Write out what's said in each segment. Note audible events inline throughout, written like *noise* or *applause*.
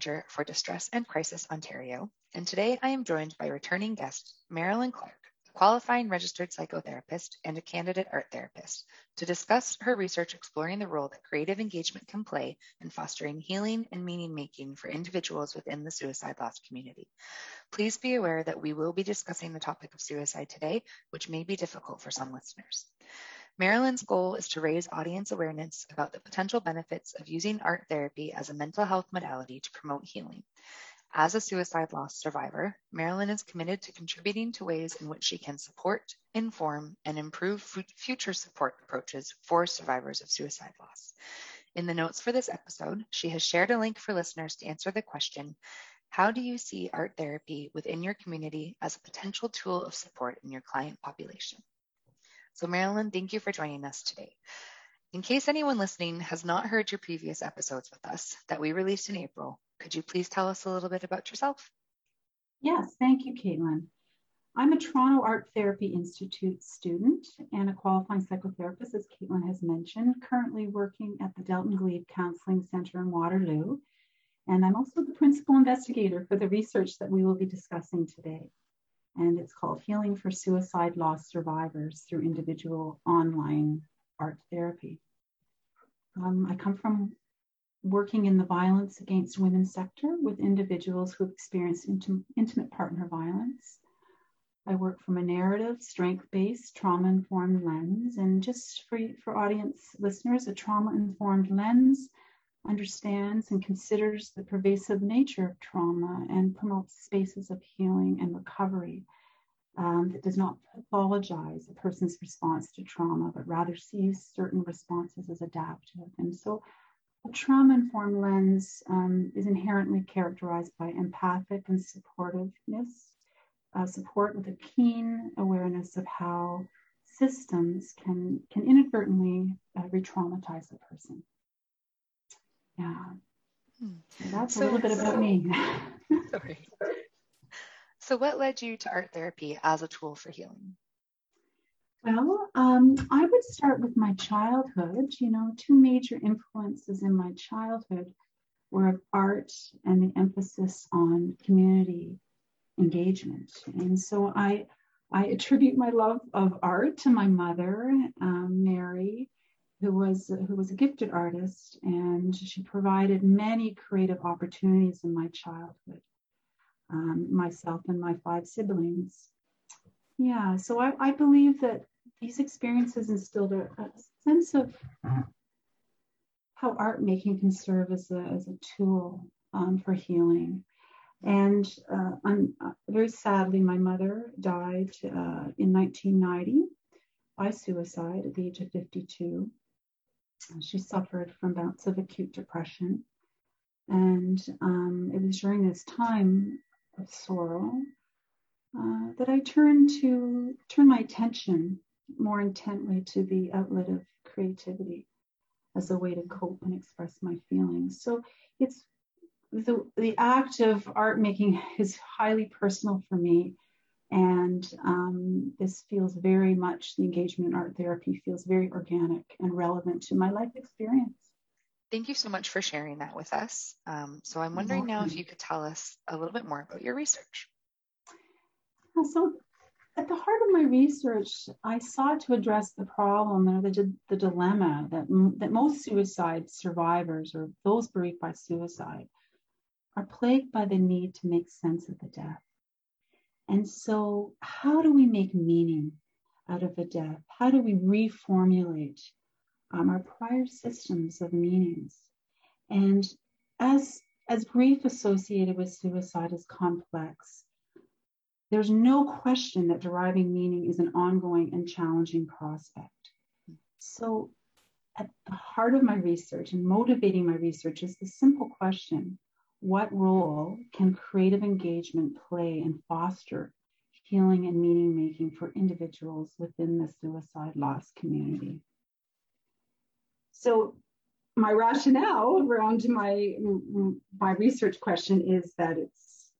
Manager for Distress and Crisis Ontario, and today I am joined by returning guest Marilyn Clark, a qualifying registered psychotherapist and a candidate art therapist, to discuss her research exploring the role that creative engagement can play in fostering healing and meaning making for individuals within the suicide loss community. Please be aware that we will be discussing the topic of suicide today, which may be difficult for some listeners. Marilyn's goal is to raise audience awareness about the potential benefits of using art therapy as a mental health modality to promote healing. As a suicide loss survivor, Marilyn is committed to contributing to ways in which she can support, inform, and improve future support approaches for survivors of suicide loss. In the notes for this episode, she has shared a link for listeners to answer the question How do you see art therapy within your community as a potential tool of support in your client population? So, Marilyn, thank you for joining us today. In case anyone listening has not heard your previous episodes with us that we released in April, could you please tell us a little bit about yourself? Yes, thank you, Caitlin. I'm a Toronto Art Therapy Institute student and a qualifying psychotherapist, as Caitlin has mentioned, currently working at the Delton Glebe Counseling Center in Waterloo. And I'm also the principal investigator for the research that we will be discussing today and it's called Healing for Suicide Loss Survivors through Individual Online Art Therapy. Um, I come from working in the violence against women sector with individuals who have experienced intim- intimate partner violence. I work from a narrative, strength based, trauma informed lens. And just for, for audience listeners, a trauma informed lens understands and considers the pervasive nature of trauma and promotes spaces of healing and recovery um, that does not pathologize a person's response to trauma, but rather sees certain responses as adaptive. And so a trauma informed lens um, is inherently characterized by empathic and supportiveness, uh, support with a keen awareness of how systems can, can inadvertently uh, re traumatize a person. Yeah. Hmm. that's so, a little bit about me. *laughs* Sorry. So, what led you to art therapy as a tool for healing? Well, um, I would start with my childhood. You know, two major influences in my childhood were of art and the emphasis on community engagement. And so I, I attribute my love of art to my mother, um, Mary, who was who was a gifted artist, and she provided many creative opportunities in my childhood. Um, myself and my five siblings. Yeah, so I, I believe that these experiences instilled a, a sense of how art making can serve as a, as a tool um, for healing. And uh, uh, very sadly, my mother died uh, in 1990 by suicide at the age of 52. She suffered from bouts of acute depression. And um, it was during this time of sorrow uh, that I turned to turn my attention more intently to the outlet of creativity. as a way to cope and express my feelings. So it's the, the act of art making is highly personal for me. And um, this feels very much, the engagement in art therapy feels very organic and relevant to my life experience. Thank you so much for sharing that with us. Um, so I'm wondering now if you could tell us a little bit more about your research. So at the heart of my research, I sought to address the problem or the, the dilemma that, that most suicide survivors or those bereaved by suicide are plagued by the need to make sense of the death. And so, how do we make meaning out of a death? How do we reformulate um, our prior systems of meanings? And as, as grief associated with suicide is complex, there's no question that deriving meaning is an ongoing and challenging prospect. So, at the heart of my research and motivating my research is the simple question what role can creative engagement play and foster healing and meaning making for individuals within the suicide loss community? So, my rationale around my my research question is that it's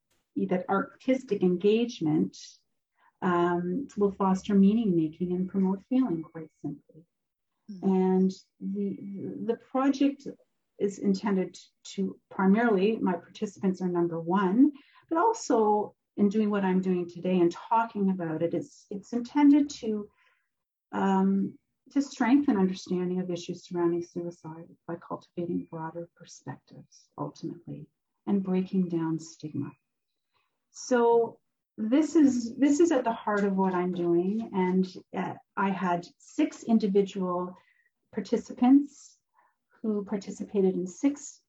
that artistic engagement um, will foster meaning making and promote healing quite simply. Mm-hmm. And the the project is intended to primarily, my participants are number one, but also in doing what I'm doing today and talking about it, it's, it's intended to, um, to strengthen understanding of issues surrounding suicide by cultivating broader perspectives ultimately and breaking down stigma. So this is this is at the heart of what I'm doing, and uh, I had six individual participants who participated in six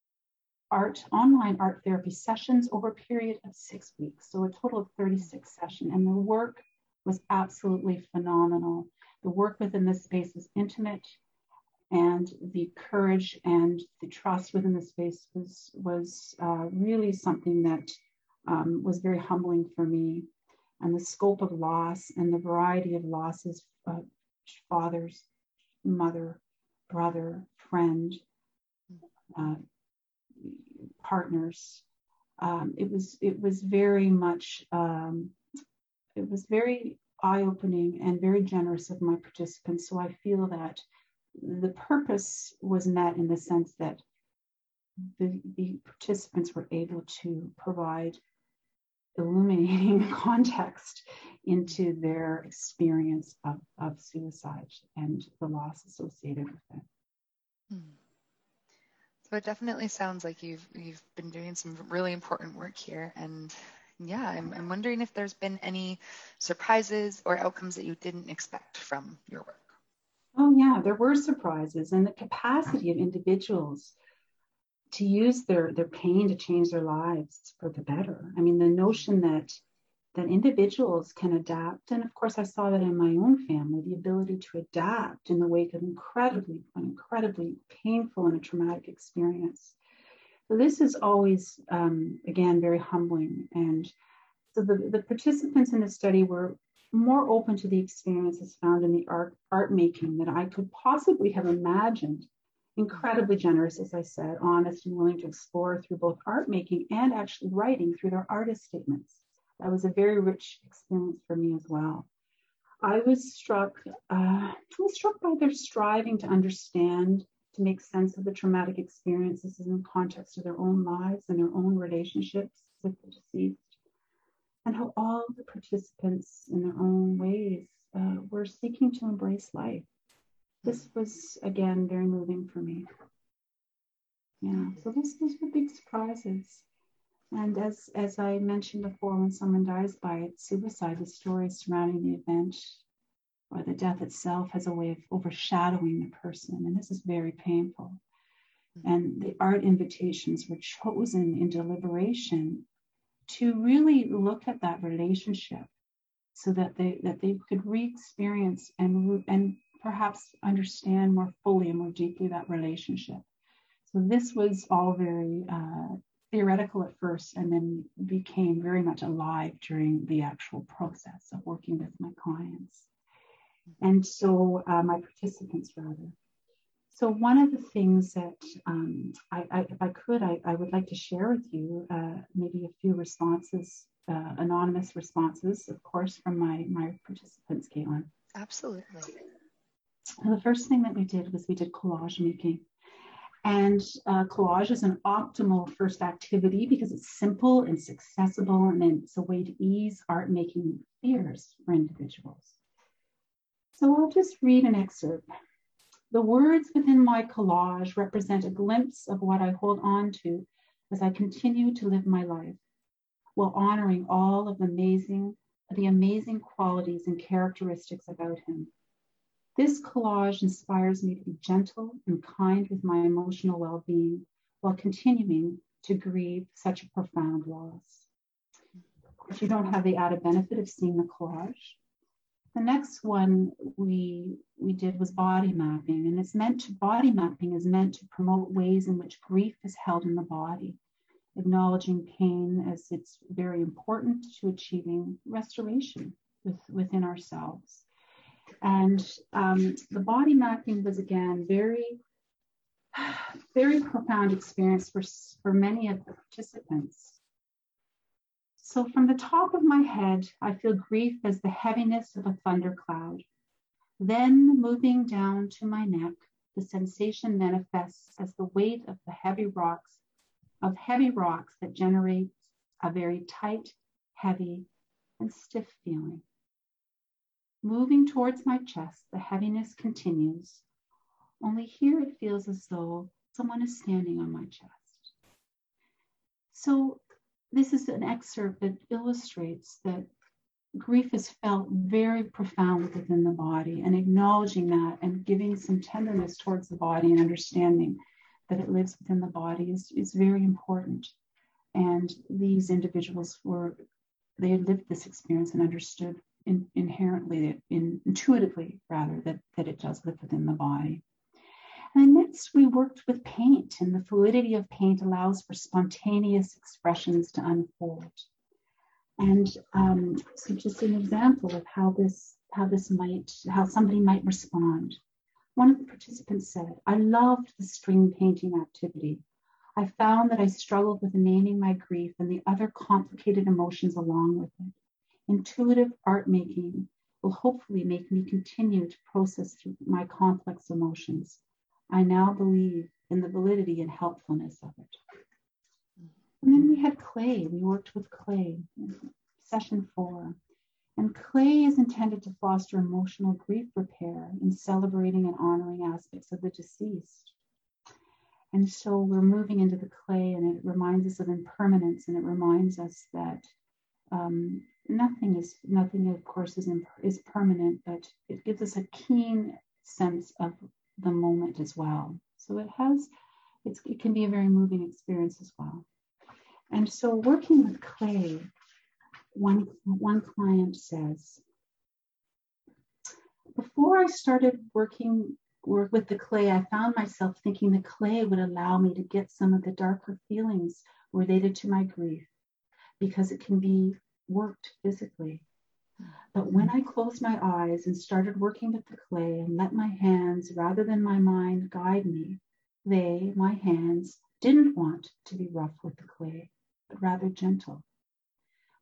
art online art therapy sessions over a period of six weeks. So a total of 36 sessions. And the work was absolutely phenomenal. The work within this space was intimate and the courage and the trust within the space was was uh, really something that um, was very humbling for me and the scope of loss and the variety of losses uh, fathers mother brother, friend, uh, partners. Um, it was it was very much um, it was very eye opening and very generous of my participants. So I feel that the purpose was met in the sense that the, the participants were able to provide illuminating *laughs* context into their experience of, of suicide and the loss associated with it. Hmm. So it definitely sounds like you've you've been doing some really important work here, and yeah, I'm, I'm wondering if there's been any surprises or outcomes that you didn't expect from your work. Oh yeah, there were surprises, and the capacity of individuals to use their their pain to change their lives for the better. I mean, the notion that that individuals can adapt, and of course, I saw that in my own family, the ability to adapt in the wake of incredibly an incredibly painful and a traumatic experience. So this is always, um, again, very humbling. And so the, the participants in the study were more open to the experiences found in the art, art making that I could possibly have imagined incredibly generous, as I said, honest and willing to explore through both art making and actually writing through their artist statements. That was a very rich experience for me as well. I was struck, uh, was struck by their striving to understand, to make sense of the traumatic experiences in the context of their own lives and their own relationships with the deceased, and how all the participants, in their own ways, uh, were seeking to embrace life this was again very moving for me. Yeah, so this those were big surprises. And as as I mentioned before, when someone dies by suicide, the story surrounding the event or the death itself has a way of overshadowing the person, and this is very painful. And the art invitations were chosen in deliberation to really look at that relationship so that they that they could re-experience and and perhaps understand more fully and more deeply that relationship. So this was all very uh, theoretical at first and then became very much alive during the actual process of working with my clients. And so, uh, my participants rather. so one of the things that um, I, I, if I could, I, I, would like to share with you uh, maybe a few responses, uh, anonymous responses, of course, from my, my participants, Caitlin. Absolutely. the first thing that we did was we did collage making. And uh, collage is an optimal first activity because it's simple, it's accessible, and it's a way to ease art making fears for individuals. So I'll just read an excerpt. The words within my collage represent a glimpse of what I hold on to as I continue to live my life, while honoring all of the amazing, the amazing qualities and characteristics about him. This collage inspires me to be gentle and kind with my emotional well being while continuing to grieve such a profound loss. If you don't have the added benefit of seeing the collage, the next one we we did was body mapping, and it's meant to body mapping is meant to promote ways in which grief is held in the body, acknowledging pain as it's very important to achieving restoration with, within ourselves. And um, the body mapping was again very, very profound experience for, for many of the participants. So from the top of my head, I feel grief as the heaviness of a thundercloud. Then moving down to my neck, the sensation manifests as the weight of the heavy rocks, of heavy rocks that generates a very tight, heavy, and stiff feeling. Moving towards my chest, the heaviness continues. Only here it feels as though someone is standing on my chest. So, this is an excerpt that illustrates that grief is felt very profound within the body, and acknowledging that and giving some tenderness towards the body and understanding that it lives within the body is, is very important. And these individuals were, they had lived this experience and understood in, inherently, in, intuitively rather, that, that it does live within the body. And next, we worked with paint, and the fluidity of paint allows for spontaneous expressions to unfold. And um, so, just an example of how this how this might how somebody might respond. One of the participants said, "I loved the string painting activity. I found that I struggled with naming my grief and the other complicated emotions along with it intuitive art making will hopefully make me continue to process my complex emotions. I now believe in the validity and helpfulness of it. And then we had clay. We worked with clay, session four. And clay is intended to foster emotional grief repair in celebrating and honoring aspects of the deceased. And so we're moving into the clay, and it reminds us of impermanence, and it reminds us that um, nothing is nothing of course is is permanent but it gives us a keen sense of the moment as well. So it has it can be a very moving experience as well. And so working with clay one one client says before i started working work with the clay i found myself thinking the clay would allow me to get some of the darker feelings related to my grief because it can be worked physically. But when I closed my eyes and started working with the clay and let my hands rather than my mind guide me, they, my hands, didn't want to be rough with the clay, but rather gentle.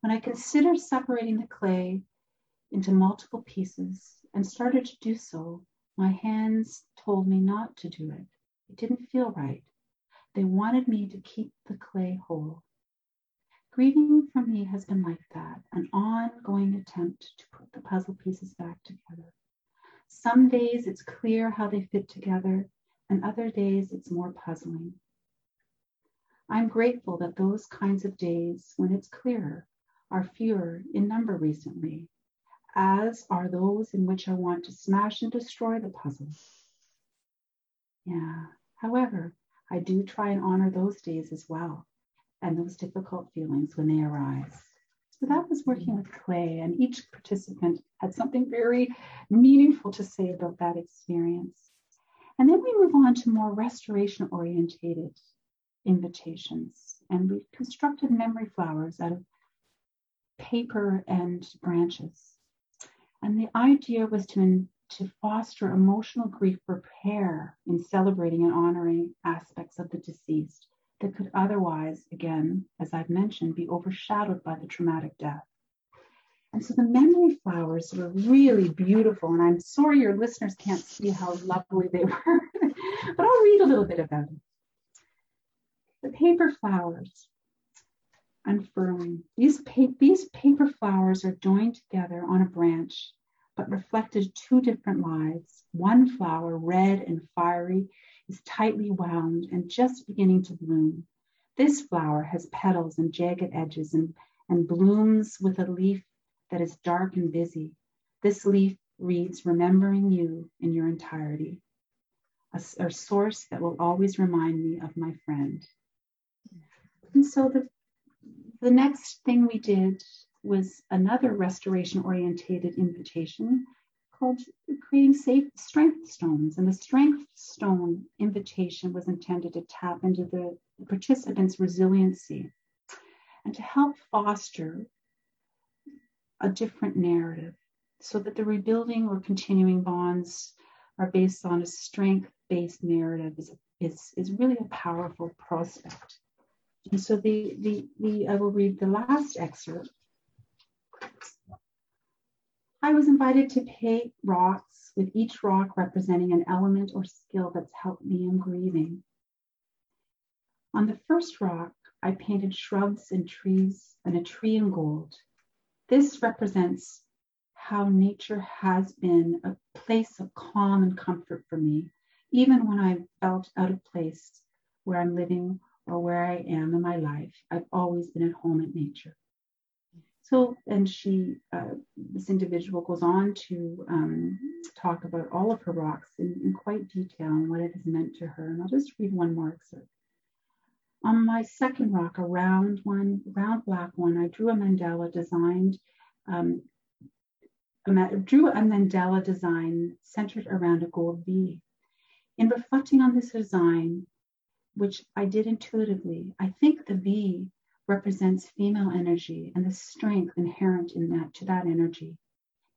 When I considered separating the clay into multiple pieces and started to do so, my hands told me not to do it. It didn't feel right. They wanted me to keep the clay whole. Grieving for me has been like that, an ongoing attempt to put the puzzle pieces back together. Some days it's clear how they fit together, and other days it's more puzzling. I'm grateful that those kinds of days, when it's clearer, are fewer in number recently, as are those in which I want to smash and destroy the puzzle. Yeah, however, I do try and honor those days as well and those difficult feelings when they arise. So that was working with clay, and each participant had something very meaningful to say about that experience. And then we move on to more restoration orientated invitations. And we constructed memory flowers out of paper and branches. And the idea was to, to foster emotional grief repair in celebrating and honoring aspects of the deceased that could otherwise, again, as I've mentioned, be overshadowed by the traumatic death. And so the memory flowers were really beautiful. And I'm sorry your listeners can't see how lovely they *laughs* were, but I'll read a little bit about it. The paper flowers unfurling. These, pa- these paper flowers are joined together on a branch, but reflected two different lives. One flower, red and fiery, is tightly wound and just beginning to bloom. This flower has petals and jagged edges and, and blooms with a leaf that is dark and busy. This leaf reads, Remembering you in your entirety, a, a source that will always remind me of my friend. And so the, the next thing we did was another restoration orientated invitation called creating safe strength stones. And the strength stone invitation was intended to tap into the participants' resiliency and to help foster a different narrative so that the rebuilding or continuing bonds are based on a strength based narrative is, is, is really a powerful prospect. And so the, the, the, I will read the last excerpt. I was invited to paint rocks with each rock representing an element or skill that's helped me in grieving. On the first rock, I painted shrubs and trees and a tree in gold. This represents how nature has been a place of calm and comfort for me, even when I felt out of place where I'm living or where I am in my life. I've always been at home at nature. So, and she, uh, this individual goes on to um, talk about all of her rocks in, in quite detail and what it has meant to her. And I'll just read one more excerpt. On my second rock, a round one, round black one, I drew a mandala designed, um, drew a mandala design centered around a gold V. In reflecting on this design, which I did intuitively, I think the V represents female energy and the strength inherent in that to that energy.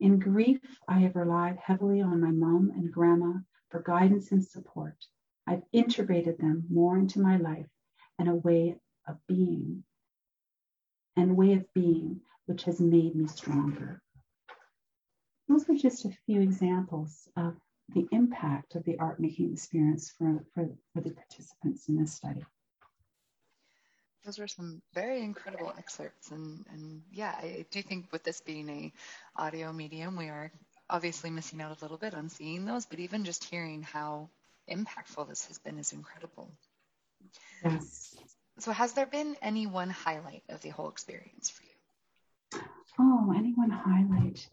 In grief, I have relied heavily on my mom and grandma for guidance and support. I've integrated them more into my life and a way of being and way of being which has made me stronger. Those are just a few examples of the impact of the art making experience for, for, for the participants in this study. Those were some very incredible excerpts, and, and yeah, I do think with this being a audio medium, we are obviously missing out a little bit on seeing those, but even just hearing how impactful this has been is incredible. Yes. So, has there been any one highlight of the whole experience for you? Oh, any one highlight?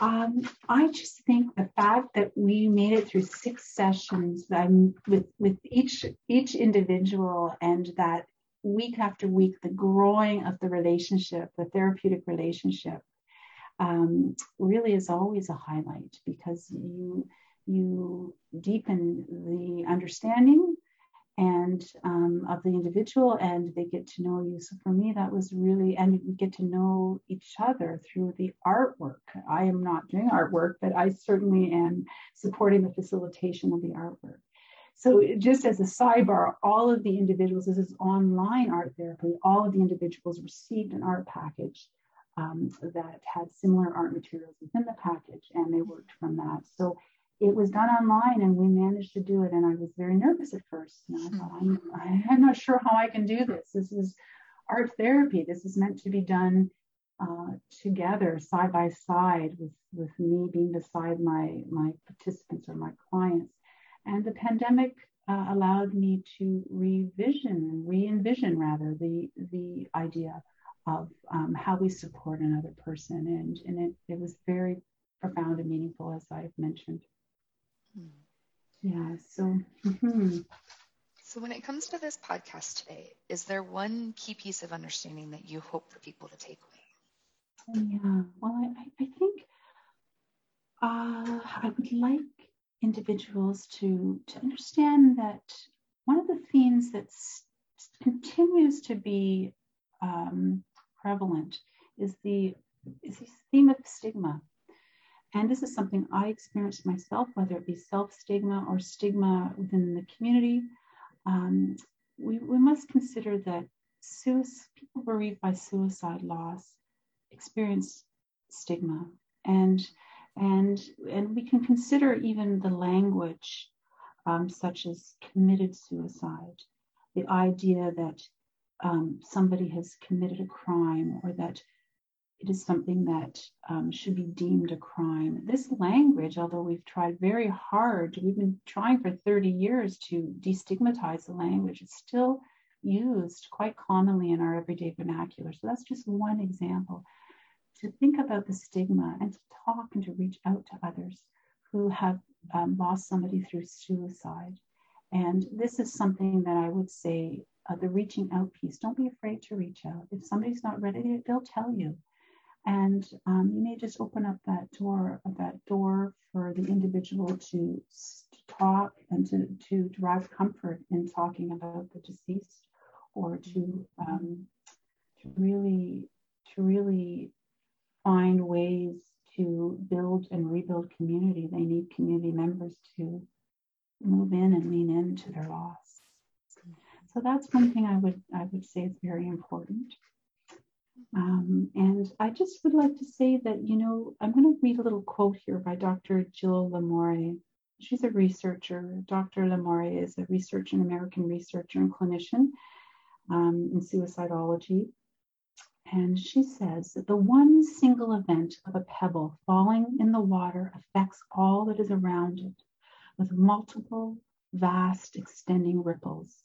Um, I just think the fact that we made it through six sessions um, with with each each individual, and that week after week, the growing of the relationship, the therapeutic relationship, um, really is always a highlight because you you deepen the understanding and um, of the individual and they get to know you. So for me that was really and we get to know each other through the artwork. I am not doing artwork but i certainly am supporting the facilitation of the artwork so just as a sidebar all of the individuals this is online art therapy all of the individuals received an art package um, that had similar art materials within the package and they worked from that so it was done online and we managed to do it. And I was very nervous at first. And I thought, I'm, I'm not sure how I can do this. This is art therapy. This is meant to be done uh, together, side by side, with, with me being beside my, my participants or my clients. And the pandemic uh, allowed me to revision, re-envision rather, the, the idea of um, how we support another person. And, and it, it was very profound and meaningful, as I've mentioned. Yeah. So. Mm-hmm. So when it comes to this podcast today, is there one key piece of understanding that you hope for people to take away? Yeah. Well, I, I think uh, I would like individuals to to understand that one of the themes that continues to be um, prevalent is the is the theme of stigma And this is something I experienced myself, whether it be self stigma or stigma within the community. Um, we, we must consider that suicide, people bereaved by suicide loss experience stigma and and and we can consider even the language um, such as committed suicide the idea that um, somebody has committed a crime or that it is something that um, should be deemed a crime. This language, although we've tried very hard, we've been trying for 30 years to destigmatize the language, it's still used quite commonly in our everyday vernacular. So that's just one example. To think about the stigma and to talk and to reach out to others who have um, lost somebody through suicide. And this is something that I would say uh, the reaching out piece. Don't be afraid to reach out. If somebody's not ready, they'll tell you and um, you may just open up that door, that door for the individual to, to talk and to, to derive comfort in talking about the deceased, or to um, to really to really find ways to build and rebuild community. They need community members to move in and lean into their loss. So that's one thing I would I would say is very important. Um, and I just would like to say that, you know, I'm going to read a little quote here by Dr. Jill Lamore. She's a researcher. Dr. Lamore is a researcher, an American researcher and clinician um, in suicidology. And she says that the one single event of a pebble falling in the water affects all that is around it with multiple, vast, extending ripples.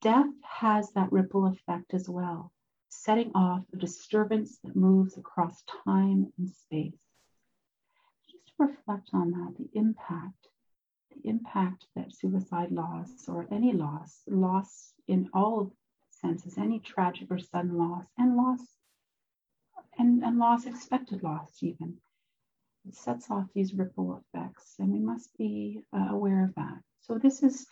Death has that ripple effect as well setting off a disturbance that moves across time and space. Just reflect on that, the impact, the impact that suicide loss or any loss, loss in all senses, any tragic or sudden loss, and loss and, and loss, expected loss even. It sets off these ripple effects, and we must be uh, aware of that. So this is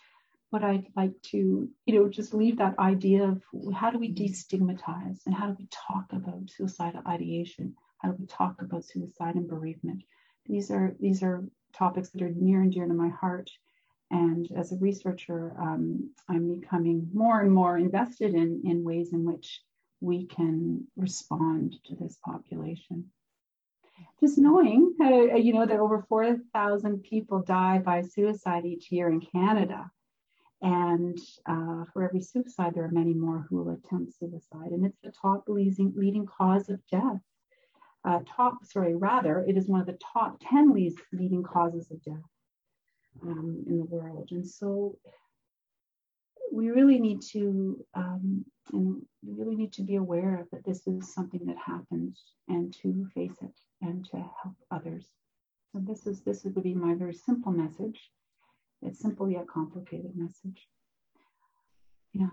what I'd like to, you know, just leave that idea of how do we destigmatize and how do we talk about suicidal ideation? How do we talk about suicide and bereavement? These are these are topics that are near and dear to my heart. And as a researcher, um, I'm becoming more and more invested in, in ways in which we can respond to this population. Just knowing, uh, you know, that over 4,000 people die by suicide each year in Canada and uh, for every suicide, there are many more who will attempt suicide. And it's the top leading, leading cause of death. Uh, top, sorry, rather, it is one of the top 10 leading causes of death um, in the world. And so we really need to, um, and we really need to be aware of that this is something that happens and to face it and to help others. So this is this would be my very simple message. It's simple yet complicated message. Yeah.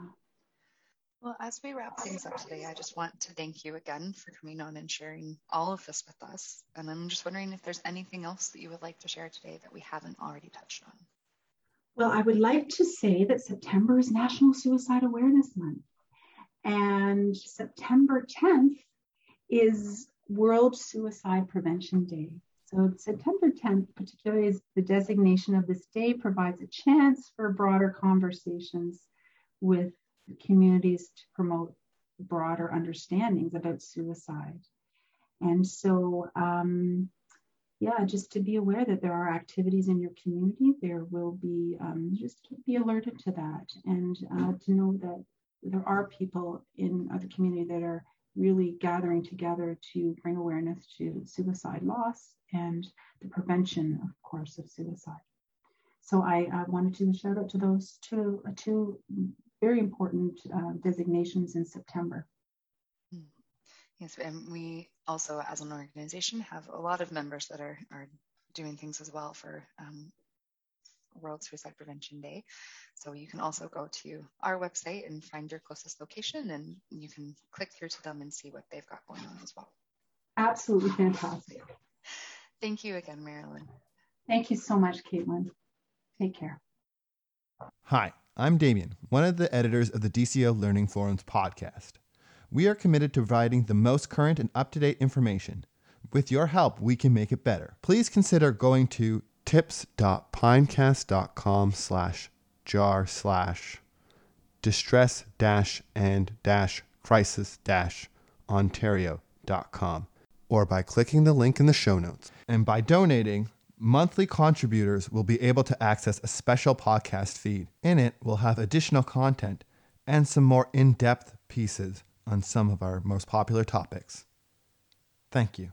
Well, as we wrap things up today, I just want to thank you again for coming on and sharing all of this with us. And I'm just wondering if there's anything else that you would like to share today that we haven't already touched on. Well, I would like to say that September is National Suicide Awareness Month. And September 10th is World Suicide Prevention Day. So September 10th, particularly as the designation of this day provides a chance for broader conversations with communities to promote broader understandings about suicide. And so, um, yeah, just to be aware that there are activities in your community, there will be, um, just be alerted to that and uh, to know that there are people in the community that are really gathering together to bring awareness to suicide loss and the prevention, of course, of suicide. So I uh, wanted to shout out to those two, uh, two very important uh, designations in September. Yes, and we also, as an organization, have a lot of members that are, are doing things as well for um, World Suicide Prevention Day. So you can also go to our website and find your closest location, and you can click through to them and see what they've got going on as well. Absolutely fantastic. Thank you again, Marilyn. Thank you so much, Caitlin. Take care. Hi, I'm Damien, one of the editors of the DCO Learning Forums podcast. We are committed to providing the most current and up to date information. With your help, we can make it better. Please consider going to tips.pinecast.com slash jar slash distress dash and dash crisis dash ontario.com or by clicking the link in the show notes. And by donating, monthly contributors will be able to access a special podcast feed. In it, we'll have additional content and some more in depth pieces on some of our most popular topics. Thank you.